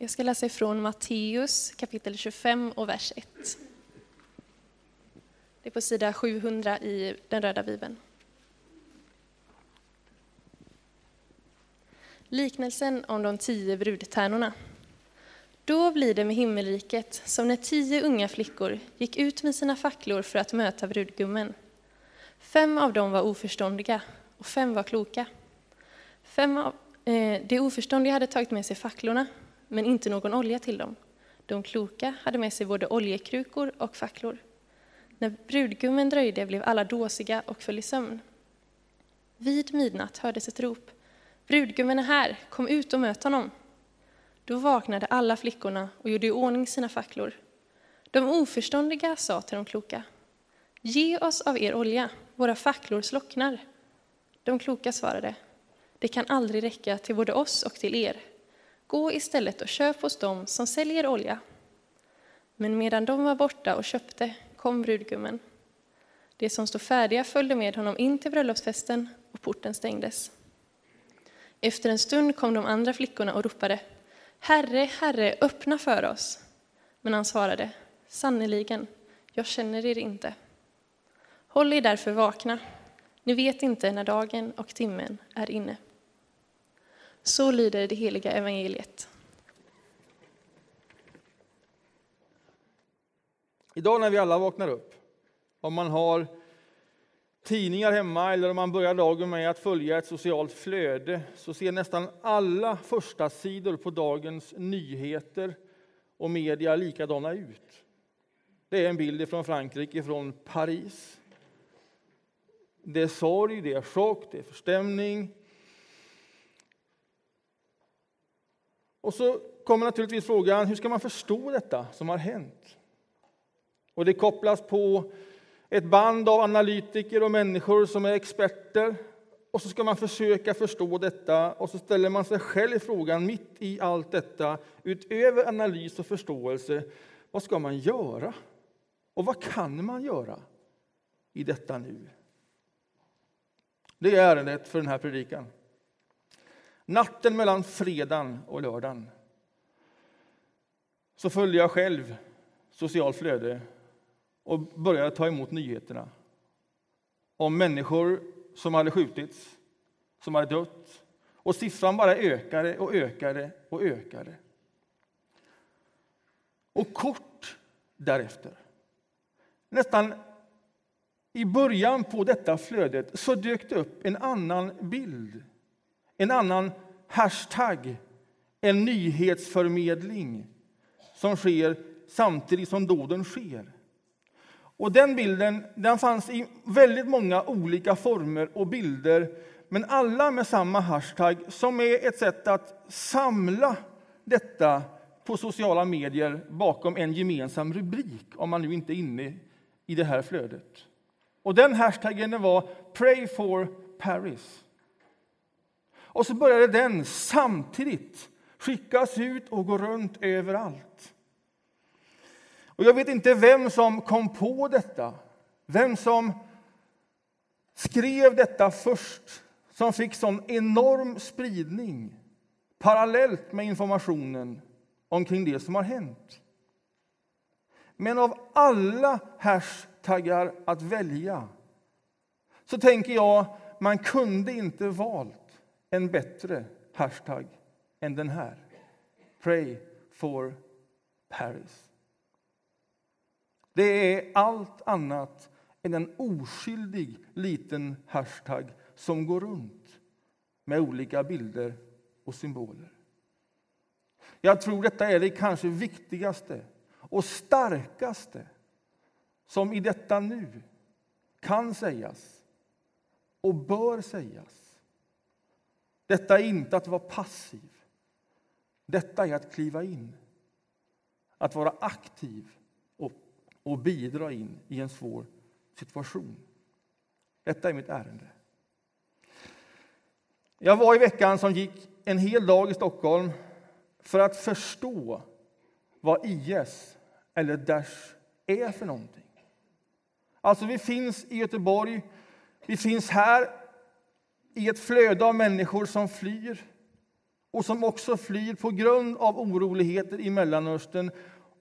Jag ska läsa ifrån Matteus kapitel 25 och vers 1. Det är på sida 700 i den röda bibeln. Liknelsen om de tio brudtärnorna. Då blir det med himmelriket som när tio unga flickor gick ut med sina facklor för att möta brudgummen. Fem av dem var oförståndiga och fem var kloka. Fem av eh, de oförståndiga hade tagit med sig facklorna, men inte någon olja till dem. De kloka hade med sig både oljekrukor och facklor. När brudgummen dröjde blev alla dåsiga och föll i sömn. Vid midnatt hördes ett rop. Brudgummen är här, kom ut och möt honom. Då vaknade alla flickorna och gjorde i ordning sina facklor. De oförståndiga sa till de kloka, ge oss av er olja, våra facklor slocknar. De kloka svarade, det kan aldrig räcka till både oss och till er. Gå istället och köp hos dem som säljer olja. Men medan de var borta och köpte kom brudgummen. De som stod färdiga följde med honom in till bröllopsfesten och porten stängdes. Efter en stund kom de andra flickorna och ropade Herre, Herre, öppna för oss. Men han svarade Sannerligen, jag känner er inte. Håll er därför vakna. Ni vet inte när dagen och timmen är inne. Så lyder det heliga evangeliet. Idag när vi alla vaknar upp, om man har tidningar hemma eller om man börjar dagen med att följa ett socialt flöde så ser nästan alla första sidor på dagens nyheter och media likadana ut. Det är en bild från Frankrike, från Paris. Det är sorg, det är chock, det är förstämning. Och så kommer naturligtvis frågan, hur ska man förstå detta som har hänt? Och det kopplas på ett band av analytiker och människor som är experter. Och så ska man försöka förstå detta och så ställer man sig själv frågan mitt i allt detta, utöver analys och förståelse, vad ska man göra? Och vad kan man göra i detta nu? Det är ärendet för den här predikan. Natten mellan fredagen och lördagen så följde jag själv socialt flöde och började ta emot nyheterna om människor som hade skjutits, som hade dött. Och siffran bara ökade och ökade och ökade. Och kort därefter, nästan i början på detta flödet, så dök det upp en annan bild. En annan hashtag, en nyhetsförmedling som sker samtidigt som dåden sker. Och den bilden den fanns i väldigt många olika former och bilder, men alla med samma hashtag som är ett sätt att samla detta på sociala medier bakom en gemensam rubrik, om man nu inte är inne i det här flödet. Och den hashtaggen var Pray for Paris. Och så började den samtidigt skickas ut och gå runt överallt. Och jag vet inte vem som kom på detta, vem som skrev detta först, som fick sån enorm spridning parallellt med informationen omkring det som har hänt. Men av alla hashtaggar att välja så tänker jag man kunde inte valt en bättre hashtag än den här. Pray for Paris. Det är allt annat än en oskyldig liten hashtag som går runt med olika bilder och symboler. Jag tror detta är det kanske viktigaste och starkaste som i detta nu kan sägas och bör sägas. Detta är inte att vara passiv. Detta är att kliva in, att vara aktiv och bidra in i en svår situation. Detta är mitt ärende. Jag var i veckan som gick en hel dag i Stockholm för att förstå vad IS eller Daesh är för någonting. Alltså, vi finns i Göteborg, vi finns här i ett flöde av människor som flyr och som också flyr på grund av oroligheter i Mellanöstern.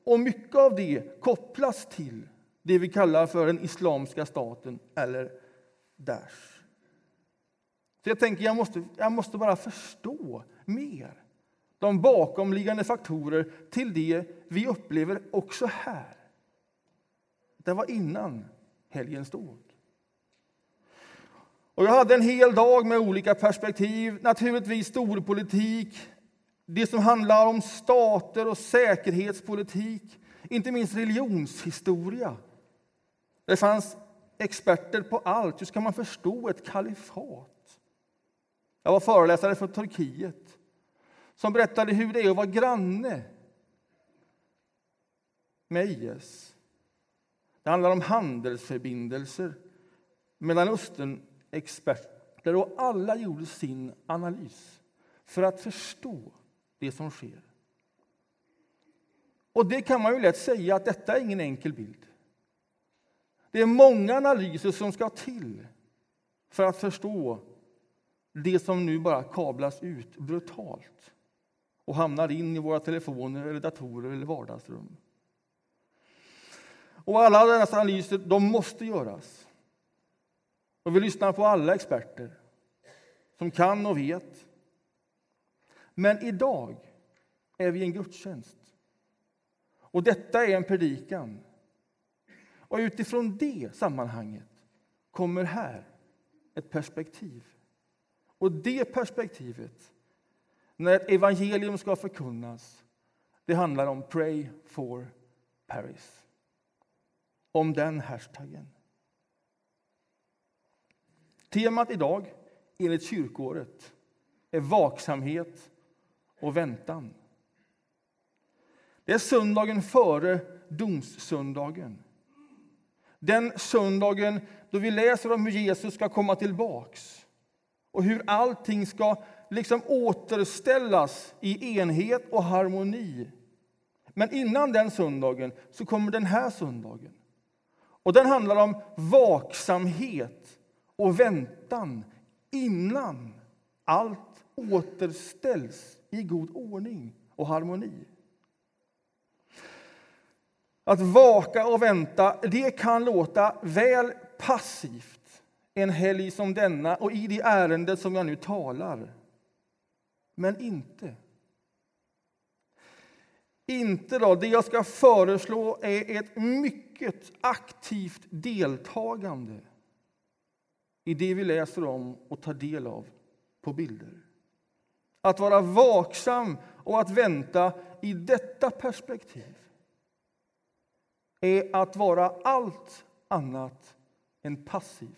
Och mycket av det kopplas till det vi kallar för den Islamiska staten eller Daesh. Så jag tänker jag måste, jag måste bara förstå mer de bakomliggande faktorer till det vi upplever också här. Det var innan helgens dåd. Och jag hade en hel dag med olika perspektiv. Naturligtvis storpolitik, det som handlar om stater och säkerhetspolitik, inte minst religionshistoria. Det fanns experter på allt. Hur ska man förstå ett kalifat? Jag var föreläsare för Turkiet som berättade hur det är att vara granne med IS. Det handlar om handelsförbindelser mellan experter, och alla gjorde sin analys för att förstå det som sker. Och det kan man ju lätt säga att detta är ingen enkel bild. Det är många analyser som ska till för att förstå det som nu bara kablas ut brutalt och hamnar in i våra telefoner, eller datorer eller vardagsrum. Och alla dessa analyser de måste göras. Och vi lyssnar på alla experter som kan och vet. Men idag är vi i en gudstjänst. Och detta är en predikan. Och utifrån det sammanhanget kommer här ett perspektiv. Och det perspektivet, när ett evangelium ska förkunnas, det handlar om Pray for Paris om den hashtaggen. Temat idag, enligt kyrkåret, är vaksamhet och väntan. Det är söndagen före domssöndagen. Den söndagen då vi läser om hur Jesus ska komma tillbaks och hur allting ska liksom återställas i enhet och harmoni. Men innan den söndagen så kommer den här söndagen. Och den handlar om vaksamhet och väntan innan allt återställs i god ordning och harmoni. Att vaka och vänta det kan låta väl passivt en helg som denna och i det ärende som jag nu talar. Men inte. Inte då. Det jag ska föreslå är ett mycket aktivt deltagande i det vi läser om och tar del av på bilder. Att vara vaksam och att vänta i detta perspektiv är att vara allt annat än passiv.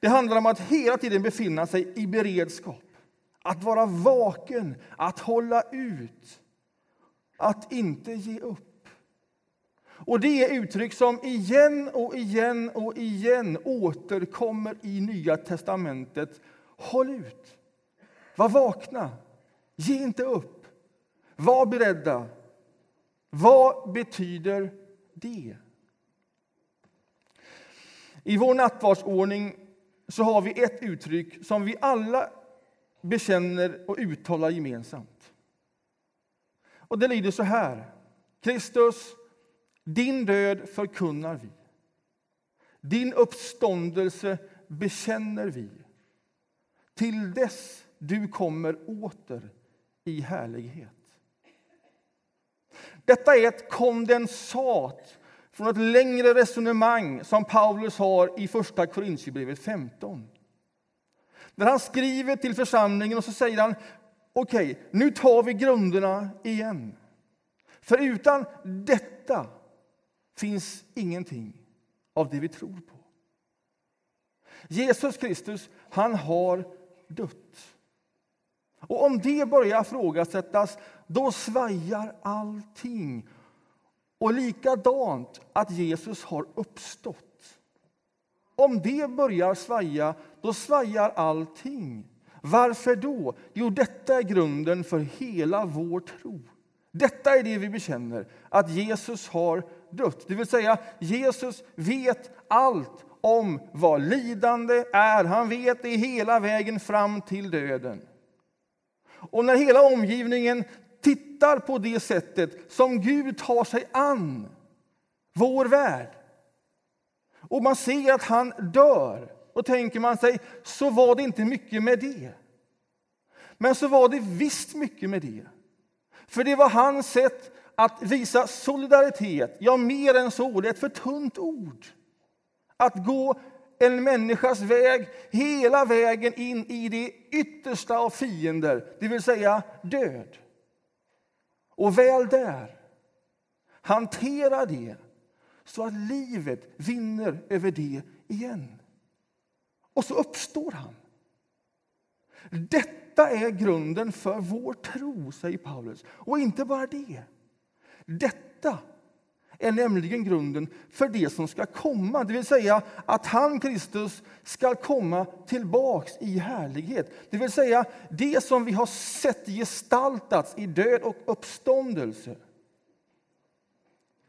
Det handlar om att hela tiden befinna sig i beredskap. Att vara vaken, att hålla ut, att inte ge upp. Och Det är uttryck som igen och igen och igen återkommer i Nya testamentet. Håll ut, var vakna, ge inte upp, var beredda. Vad betyder det? I vår nattvardsordning så har vi ett uttryck som vi alla bekänner och uttalar gemensamt. Och Det lyder så här. Kristus, din död förkunnar vi. Din uppståndelse bekänner vi till dess du kommer åter i härlighet. Detta är ett kondensat från ett längre resonemang som Paulus har i Första Korintierbrevet 15. Där han skriver till församlingen och så säger han okej, okay, nu tar vi grunderna igen. För utan detta finns ingenting av det vi tror på. Jesus Kristus, han har dött. Och om det börjar ifrågasättas, då svajar allting. Och likadant att Jesus har uppstått. Om det börjar svaja, då svajar allting. Varför då? Jo, detta är grunden för hela vår tro. Detta är det vi bekänner, att Jesus har dött. Det vill säga, Jesus vet allt om vad lidande är. Han vet det hela vägen fram till döden. Och när hela omgivningen tittar på det sättet som Gud tar sig an vår värld och man ser att han dör, då tänker man sig så var det inte mycket med det. Men så var det visst mycket med det. För det var hans sätt att visa solidaritet. Ja, mer än så, det är ett för tunt ord. Att gå en människas väg hela vägen in i det yttersta av fiender, det vill säga död. Och väl där, hantera det så att livet vinner över det igen. Och så uppstår han. Detta är grunden för vår tro, säger Paulus. Och inte bara det. Detta är nämligen grunden för det som ska komma, det vill säga att han, Kristus, ska komma tillbaks i härlighet. Det vill säga det som vi har sett gestaltats i död och uppståndelse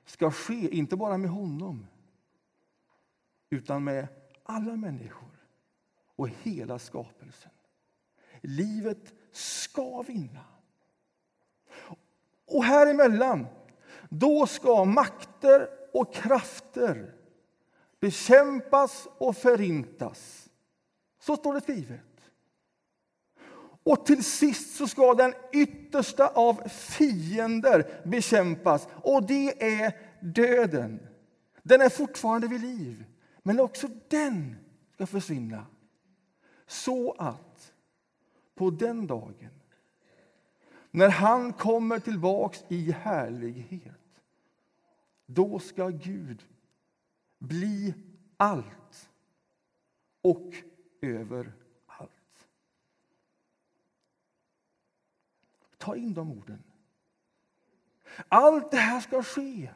ska ske, inte bara med honom utan med alla människor och hela skapelsen. Livet ska vinna. Och här emellan då ska makter och krafter bekämpas och förintas. Så står det skrivet. Och till sist så ska den yttersta av fiender bekämpas, och det är döden. Den är fortfarande vid liv, men också den ska försvinna. Så att på den dagen när han kommer tillbaks i härlighet då ska Gud bli allt och över allt. Ta in de orden. Allt det här ska ske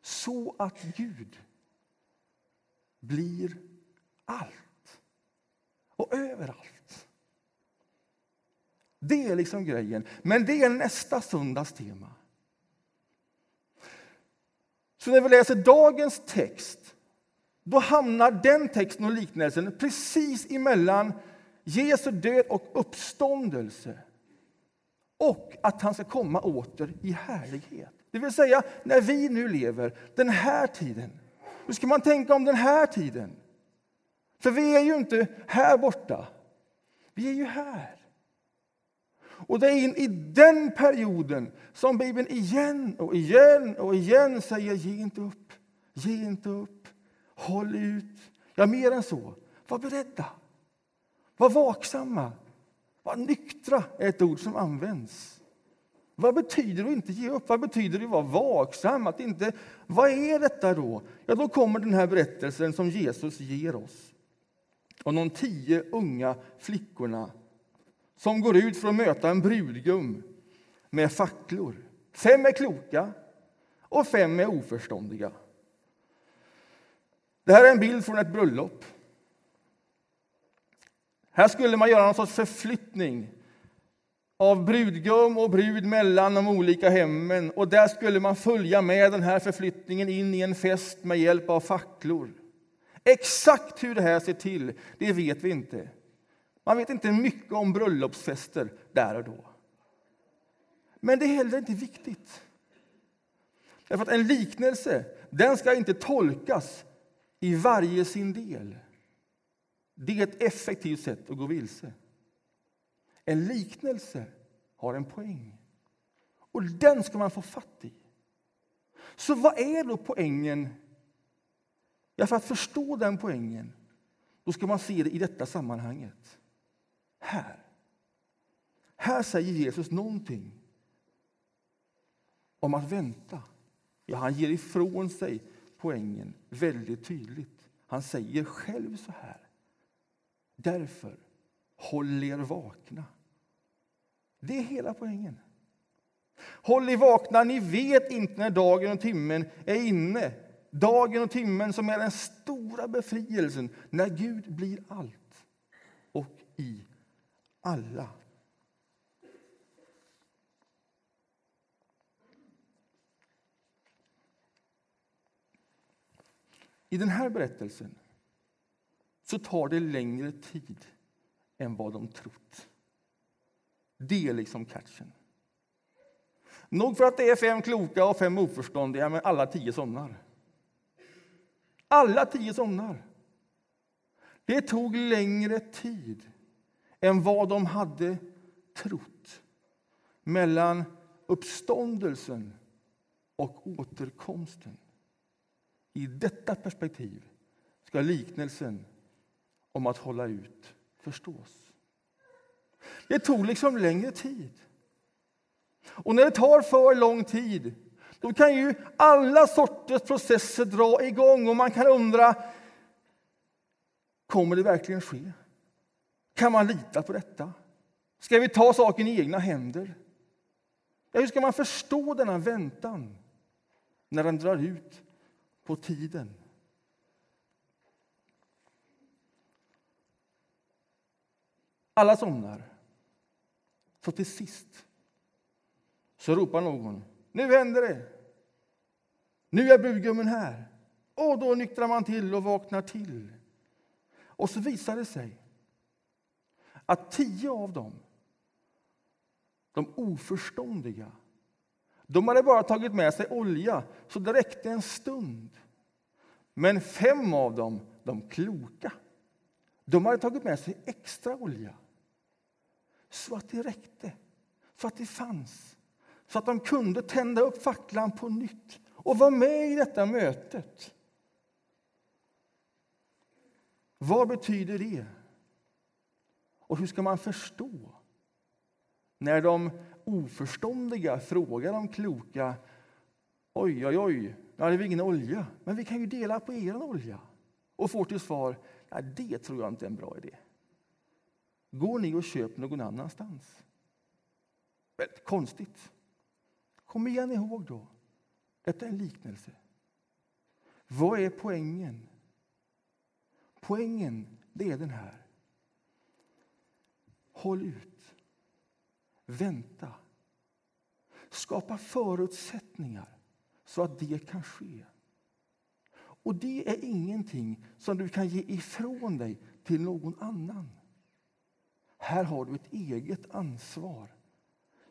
så att Gud blir allt och överallt. Det är liksom grejen. Men det är nästa söndags tema. Så när vi läser dagens text då hamnar den texten och liknelsen precis emellan Jesu död och uppståndelse och att han ska komma åter i härlighet. Det vill säga, när vi nu lever den här tiden, hur ska man tänka om den här tiden? För vi är ju inte här borta, vi är ju här. Och det är in i den perioden som Bibeln igen och igen och igen säger ge inte upp, ge inte upp, håll ut. Ja, mer än så. Var beredda, var vaksamma, var nyktra är ett ord som används. Vad betyder det att inte ge upp? Vad betyder det att vara vaksam? Att inte, vad är detta då? Ja, då kommer den här berättelsen som Jesus ger oss om de tio unga flickorna som går ut för att möta en brudgum med facklor. Fem är kloka och fem är oförståndiga. Det här är en bild från ett bröllop. Här skulle man göra någon sorts förflyttning av brudgum och brud mellan de olika hemmen. Och där skulle man följa med den här förflyttningen in i en fest med hjälp av facklor. Exakt hur det här ser till, det vet vi inte. Man vet inte mycket om bröllopsfester där och då. Men det är heller inte viktigt. Därför att en liknelse den ska inte tolkas i varje sin del. Det är ett effektivt sätt att gå vilse. En liknelse har en poäng, och den ska man få fatt i. Så vad är då poängen? Ja, för att förstå den poängen då ska man se det i detta sammanhanget här. Här säger Jesus någonting om att vänta. Ja, han ger ifrån sig poängen väldigt tydligt. Han säger själv så här. Därför, håll er vakna. Det är hela poängen. Håll er vakna, ni vet inte när dagen och timmen är inne. Dagen och timmen som är den stora befrielsen, när Gud blir allt och i alla. I den här berättelsen så tar det längre tid än vad de trott. Det är liksom catchen. Nog för att det är fem kloka och fem oförståndiga, men alla tio somnar. Alla tio somnar. Det tog längre tid än vad de hade trott mellan uppståndelsen och återkomsten. I detta perspektiv ska liknelsen om att hålla ut förstås. Det tog liksom längre tid. Och när det tar för lång tid då kan ju alla sorters processer dra igång och man kan undra Kommer det verkligen ske? Kan man lita på detta? Ska vi ta saken i egna händer? Ja, hur ska man förstå denna väntan när den drar ut på tiden? Alla somnar. Så till sist så ropar någon. Nu händer det! Nu är brudgummen här. Och då nyktrar man till och vaknar till. Och så visar det sig att tio av dem, de oförståndiga, de hade bara tagit med sig olja, så det räckte en stund. Men fem av dem, de kloka, de hade tagit med sig extra olja så att det räckte, så att det fanns så att de kunde tända upp facklan på nytt och vara med i detta mötet. Vad betyder det? Och hur ska man förstå när de oförståndiga frågar de kloka Oj, oj, oj, nu hade vi ingen olja, men vi kan ju dela på er olja. Och får till svar, Nej, det tror jag inte är en bra idé. Går ni och köp någon annanstans. Väldigt konstigt. Kom igen ihåg då, detta är en liknelse. Vad är poängen? Poängen det är den här. Håll ut. Vänta. Skapa förutsättningar så att det kan ske. Och det är ingenting som du kan ge ifrån dig till någon annan. Här har du ett eget ansvar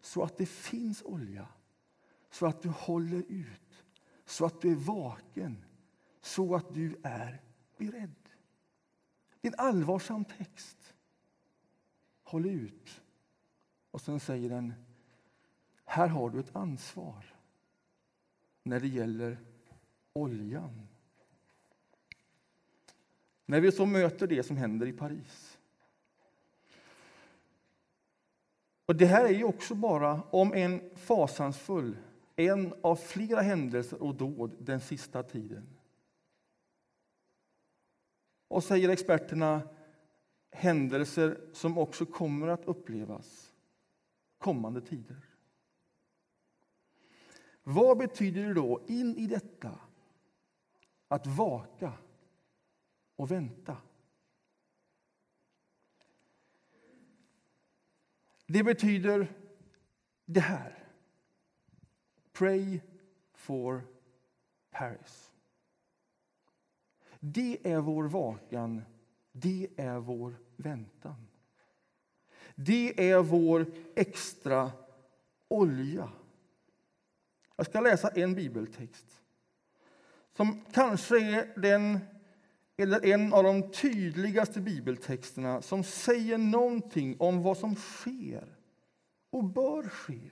så att det finns olja, så att du håller ut, så att du är vaken, så att du är beredd. Det är en allvarsam text. Håll ut. Och sen säger den, här har du ett ansvar när det gäller oljan. När vi så möter det som händer i Paris Och Det här är ju också bara, om en fasansfull, en av flera händelser och dåd den sista tiden. Och säger experterna, händelser som också kommer att upplevas kommande tider. Vad betyder det då in i detta att vaka och vänta? Det betyder det här. Pray for Paris. Det är vår vakan, det är vår väntan. Det är vår extra olja. Jag ska läsa en bibeltext som kanske är den eller en av de tydligaste bibeltexterna som säger någonting om vad som sker och bör ske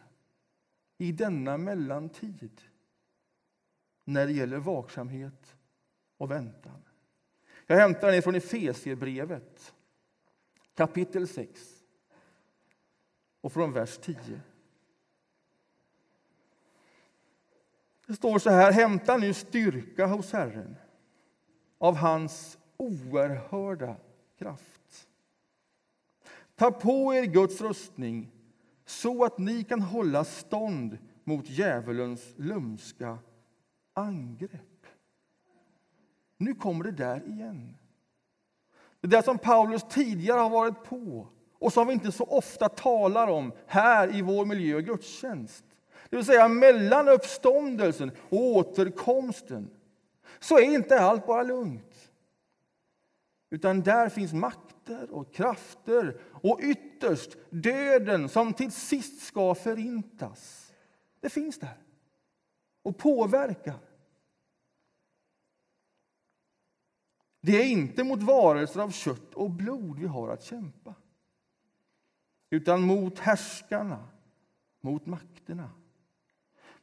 i denna mellantid när det gäller vaksamhet och väntan. Jag hämtar den från Efesierbrevet, kapitel 6 och från vers 10. Det står så här, hämta nu styrka hos Herren av hans oerhörda kraft. Ta på er Guds rustning så att ni kan hålla stånd mot djävulens lumska angrepp. Nu kommer det där igen. Det där som Paulus tidigare har varit på och som vi inte så ofta talar om här i vår miljö och gudstjänst. Det vill säga mellan uppståndelsen och återkomsten så är inte allt bara lugnt. Utan där finns makter och krafter och ytterst döden som till sist ska förintas. Det finns där och påverkar. Det är inte mot varelser av kött och blod vi har att kämpa utan mot härskarna, mot makterna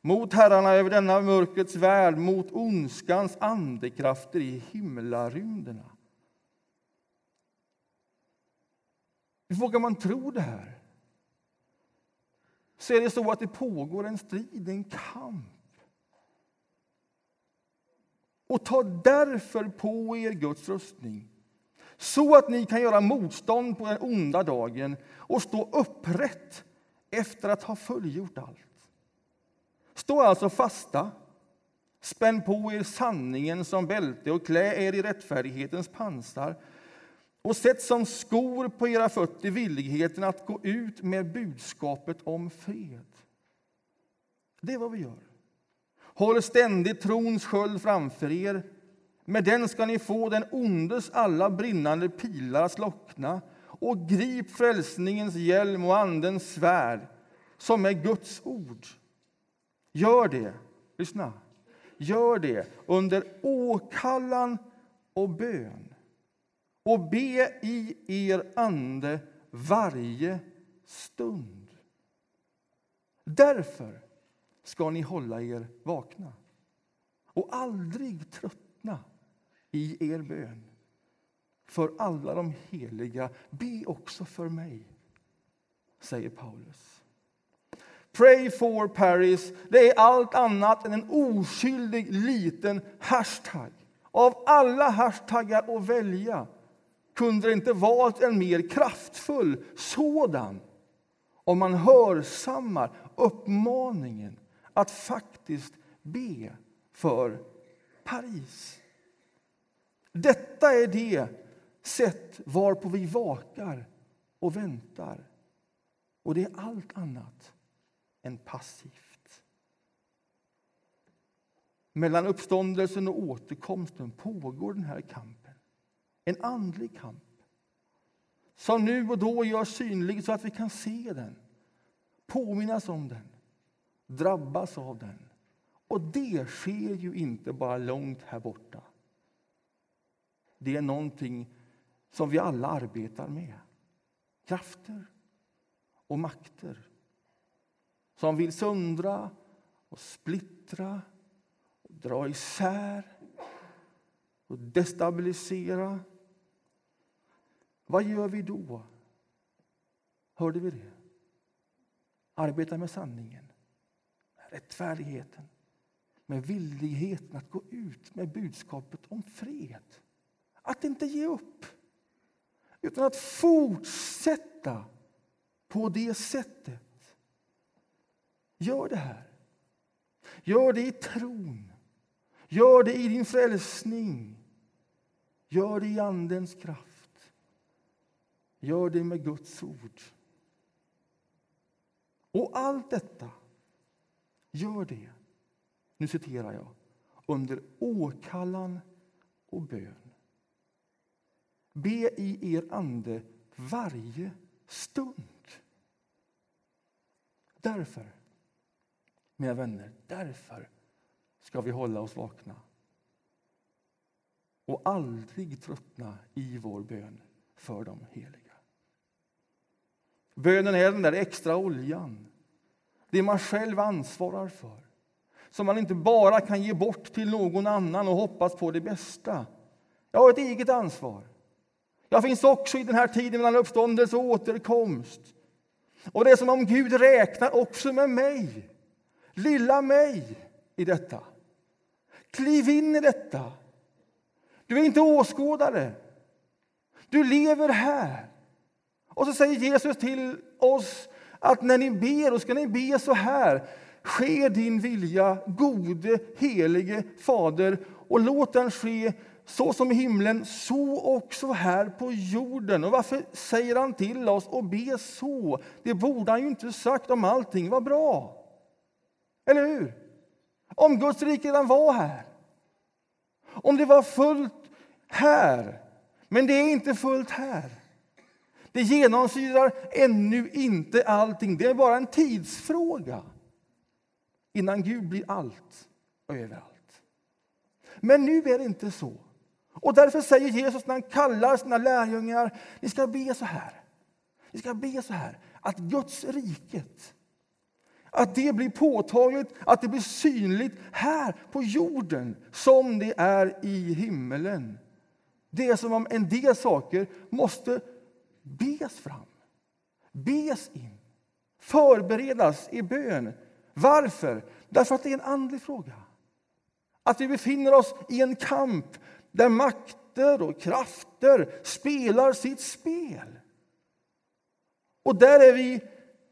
mot herrarna över denna mörkrets värld, mot ondskans andekrafter i himlarymderna. Hur vågar man tro det här? Så är det så att det pågår en strid, en kamp. Och ta därför på er Guds rustning så att ni kan göra motstånd på den onda dagen och stå upprätt efter att ha fullgjort allt. Stå alltså fasta, spänn på er sanningen som bälte och klä er i rättfärdighetens pansar och sätt som skor på era fötter villigheten att gå ut med budskapet om fred. Det är vad vi gör. Håll ständigt trons sköld framför er. Med den ska ni få den ondes alla brinnande pilar att slockna och grip frälsningens hjälm och Andens svärd, som är Guds ord. Gör det, lyssna, gör det under åkallan och bön och be i er ande varje stund. Därför ska ni hålla er vakna och aldrig tröttna i er bön. För alla de heliga, be också för mig, säger Paulus. Pray for Paris, det är allt annat än en oskyldig liten hashtag. Av alla hashtaggar att välja kunde det inte valt en mer kraftfull sådan om man hörsammar uppmaningen att faktiskt be för Paris. Detta är det sätt varpå vi vakar och väntar. Och det är allt annat än passivt. Mellan uppståndelsen och återkomsten pågår den här kampen. En andlig kamp som nu och då görs synlig så att vi kan se den, påminnas om den, drabbas av den. Och det sker ju inte bara långt här borta. Det är någonting som vi alla arbetar med. Krafter och makter som vill söndra och splittra, och dra isär och destabilisera. Vad gör vi då? Hörde vi det? Arbeta med sanningen, rättfärdigheten med villigheten att gå ut med budskapet om fred. Att inte ge upp, utan att fortsätta på det sättet. Gör det här. Gör det i tron. Gör det i din frälsning. Gör det i Andens kraft. Gör det med Guds ord. Och allt detta, gör det, nu citerar jag, under åkallan och bön. Be i er ande varje stund. Därför mina vänner, därför ska vi hålla oss vakna och aldrig tröttna i vår bön för de heliga. Bönen är den där extra oljan, det man själv ansvarar för som man inte bara kan ge bort till någon annan och hoppas på det bästa. Jag har ett eget ansvar. Jag finns också i den här tiden mellan uppståndelse och återkomst. Och det är som om Gud räknar också med mig lilla mig i detta. Kliv in i detta. Du är inte åskådare. Du lever här. Och så säger Jesus till oss att när ni ber, då ska ni be så här. Ske din vilja, gode, helige Fader, och låt den ske så som i himlen, så också här på jorden. Och varför säger han till oss att be så? Det borde han ju inte sagt om allting var bra. Eller hur? Om Guds rike redan var här. Om det var fullt här. Men det är inte fullt här. Det genomsyrar ännu inte allting. Det är bara en tidsfråga innan Gud blir allt och överallt. Men nu är det inte så. Och därför säger Jesus när han kallar sina lärjungar, ni ska be så här. Ni ska be så här, att Guds riket, att det blir påtagligt, att det blir synligt här på jorden som det är i himmelen. Det är som om en del saker måste bes fram, bes in, förberedas i bön. Varför? Därför att det är en andlig fråga. Att vi befinner oss i en kamp där makter och krafter spelar sitt spel. Och där är vi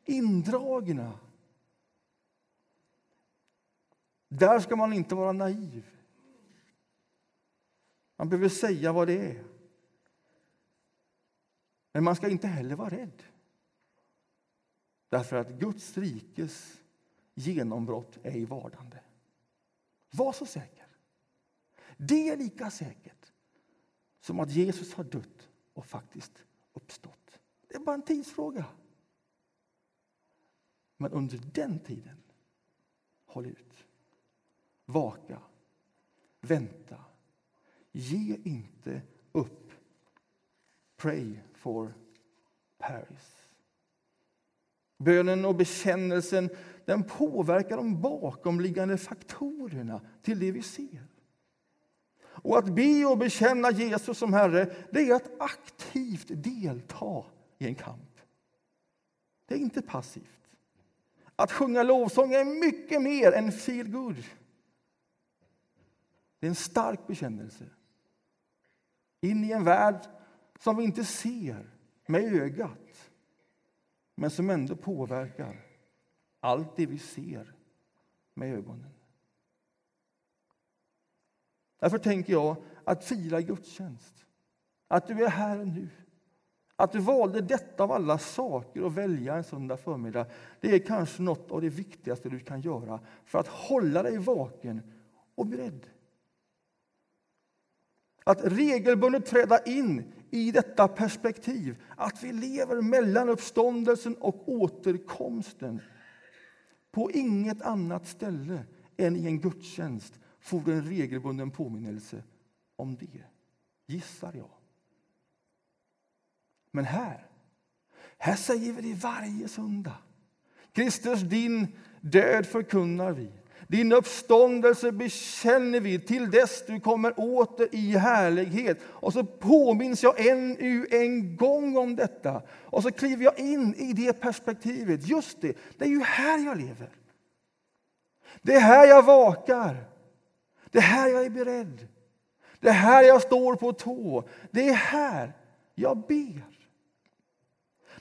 indragna. Där ska man inte vara naiv. Man behöver säga vad det är. Men man ska inte heller vara rädd. Därför att Guds rikes genombrott är i vardande. Var så säker. Det är lika säkert som att Jesus har dött och faktiskt uppstått. Det är bara en tidsfråga. Men under den tiden, håll ut. Vaka. Vänta. Ge inte upp. Pray for Paris. Bönen och bekännelsen den påverkar de bakomliggande faktorerna till det vi ser. Och att be och bekänna Jesus som Herre, det är att aktivt delta i en kamp. Det är inte passivt. Att sjunga lovsång är mycket mer än feel good. Det är en stark bekännelse in i en värld som vi inte ser med ögat men som ändå påverkar allt det vi ser med ögonen. Därför tänker jag att fira gudstjänst, att du är här och nu. Att du valde detta av alla saker att välja en söndag förmiddag det är kanske något av det viktigaste du kan göra för att hålla dig vaken och beredd. Att regelbundet träda in i detta perspektiv, att vi lever mellan uppståndelsen och återkomsten. På inget annat ställe än i en gudstjänst får du en regelbunden påminnelse om det, gissar jag. Men här, här säger vi det varje söndag. Kristus, din död förkunnar vi. Din uppståndelse bekänner vi till dess du kommer åter i härlighet. Och så påminns jag ännu en gång om detta. Och så kliver jag in i det perspektivet. Just det, det är ju här jag lever. Det är här jag vakar. Det är här jag är beredd. Det är här jag står på tå. Det är här jag ber.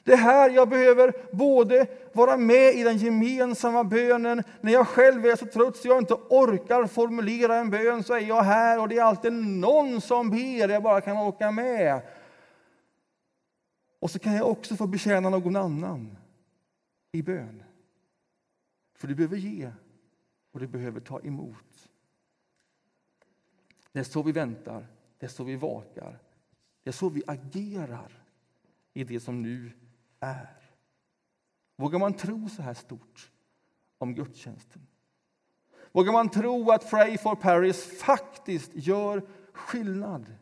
Det är här jag behöver både vara med i den gemensamma bönen. När jag själv är så trött så jag inte orkar formulera en bön så är jag här och det är alltid någon som ber, jag bara kan åka med. Och så kan jag också få betjäna någon annan i bön. För du behöver ge och du behöver ta emot. Det är så vi väntar, det är så vi vakar, det är så vi agerar i det som nu är. Vågar man tro så här stort om gudstjänsten? Vågar man tro att Pray for Paris faktiskt gör skillnad?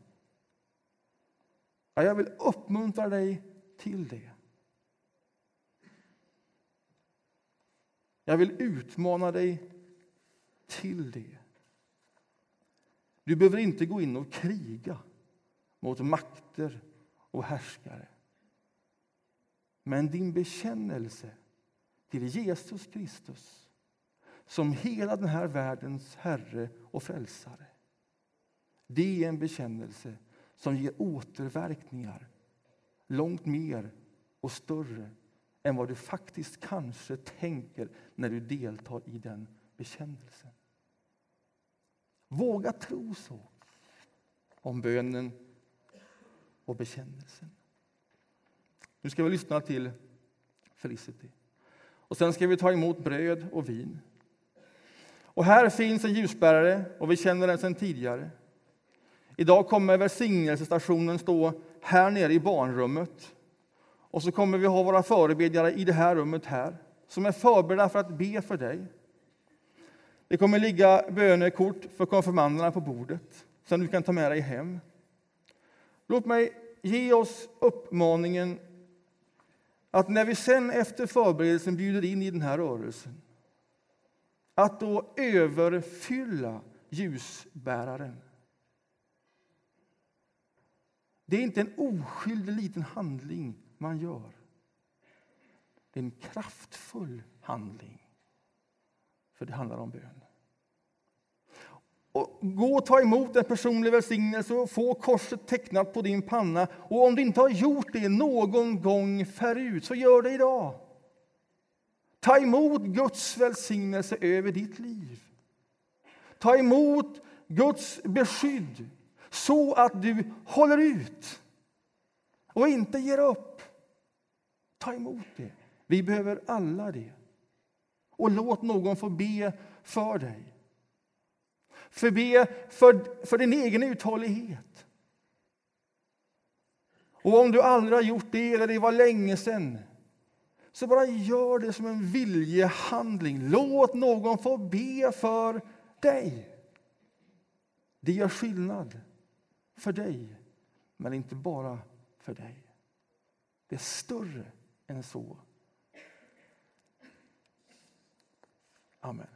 Ja, jag vill uppmuntra dig till det. Jag vill utmana dig till det. Du behöver inte gå in och kriga mot makter och härskare. Men din bekännelse till Jesus Kristus som hela den här världens Herre och Frälsare det är en bekännelse som ger återverkningar långt mer och större än vad du faktiskt kanske tänker när du deltar i den bekännelsen. Våga tro så om bönen och bekännelsen. Nu ska vi lyssna till Felicity. Och sen ska vi ta emot bröd och vin. Och här finns en ljusbärare och vi känner den sedan tidigare. Idag kommer välsignelsestationen stå här nere i barnrummet. Och så kommer vi ha våra förebedjare i det här rummet här, som är förberedda för att be för dig. Det kommer ligga bönekort för konfirmanderna på bordet, som du kan ta med dig hem. Låt mig ge oss uppmaningen att när vi sen efter förberedelsen bjuder in i den här rörelsen, att då överfylla ljusbäraren. Det är inte en oskyldig liten handling man gör. Det är en kraftfull handling, för det handlar om bön. Och gå och ta emot en personlig välsignelse och få korset tecknat på din panna. Och om du inte har gjort det någon gång förut, så gör det idag. Ta emot Guds välsignelse över ditt liv. Ta emot Guds beskydd så att du håller ut och inte ger upp. Ta emot det. Vi behöver alla det. Och låt någon få be för dig. Förbe för, för din egen uthållighet. Och om du aldrig har gjort det, eller det var länge sedan, så bara gör det som en viljehandling. Låt någon få be för dig. Det gör skillnad för dig, men inte bara för dig. Det är större än så. Amen.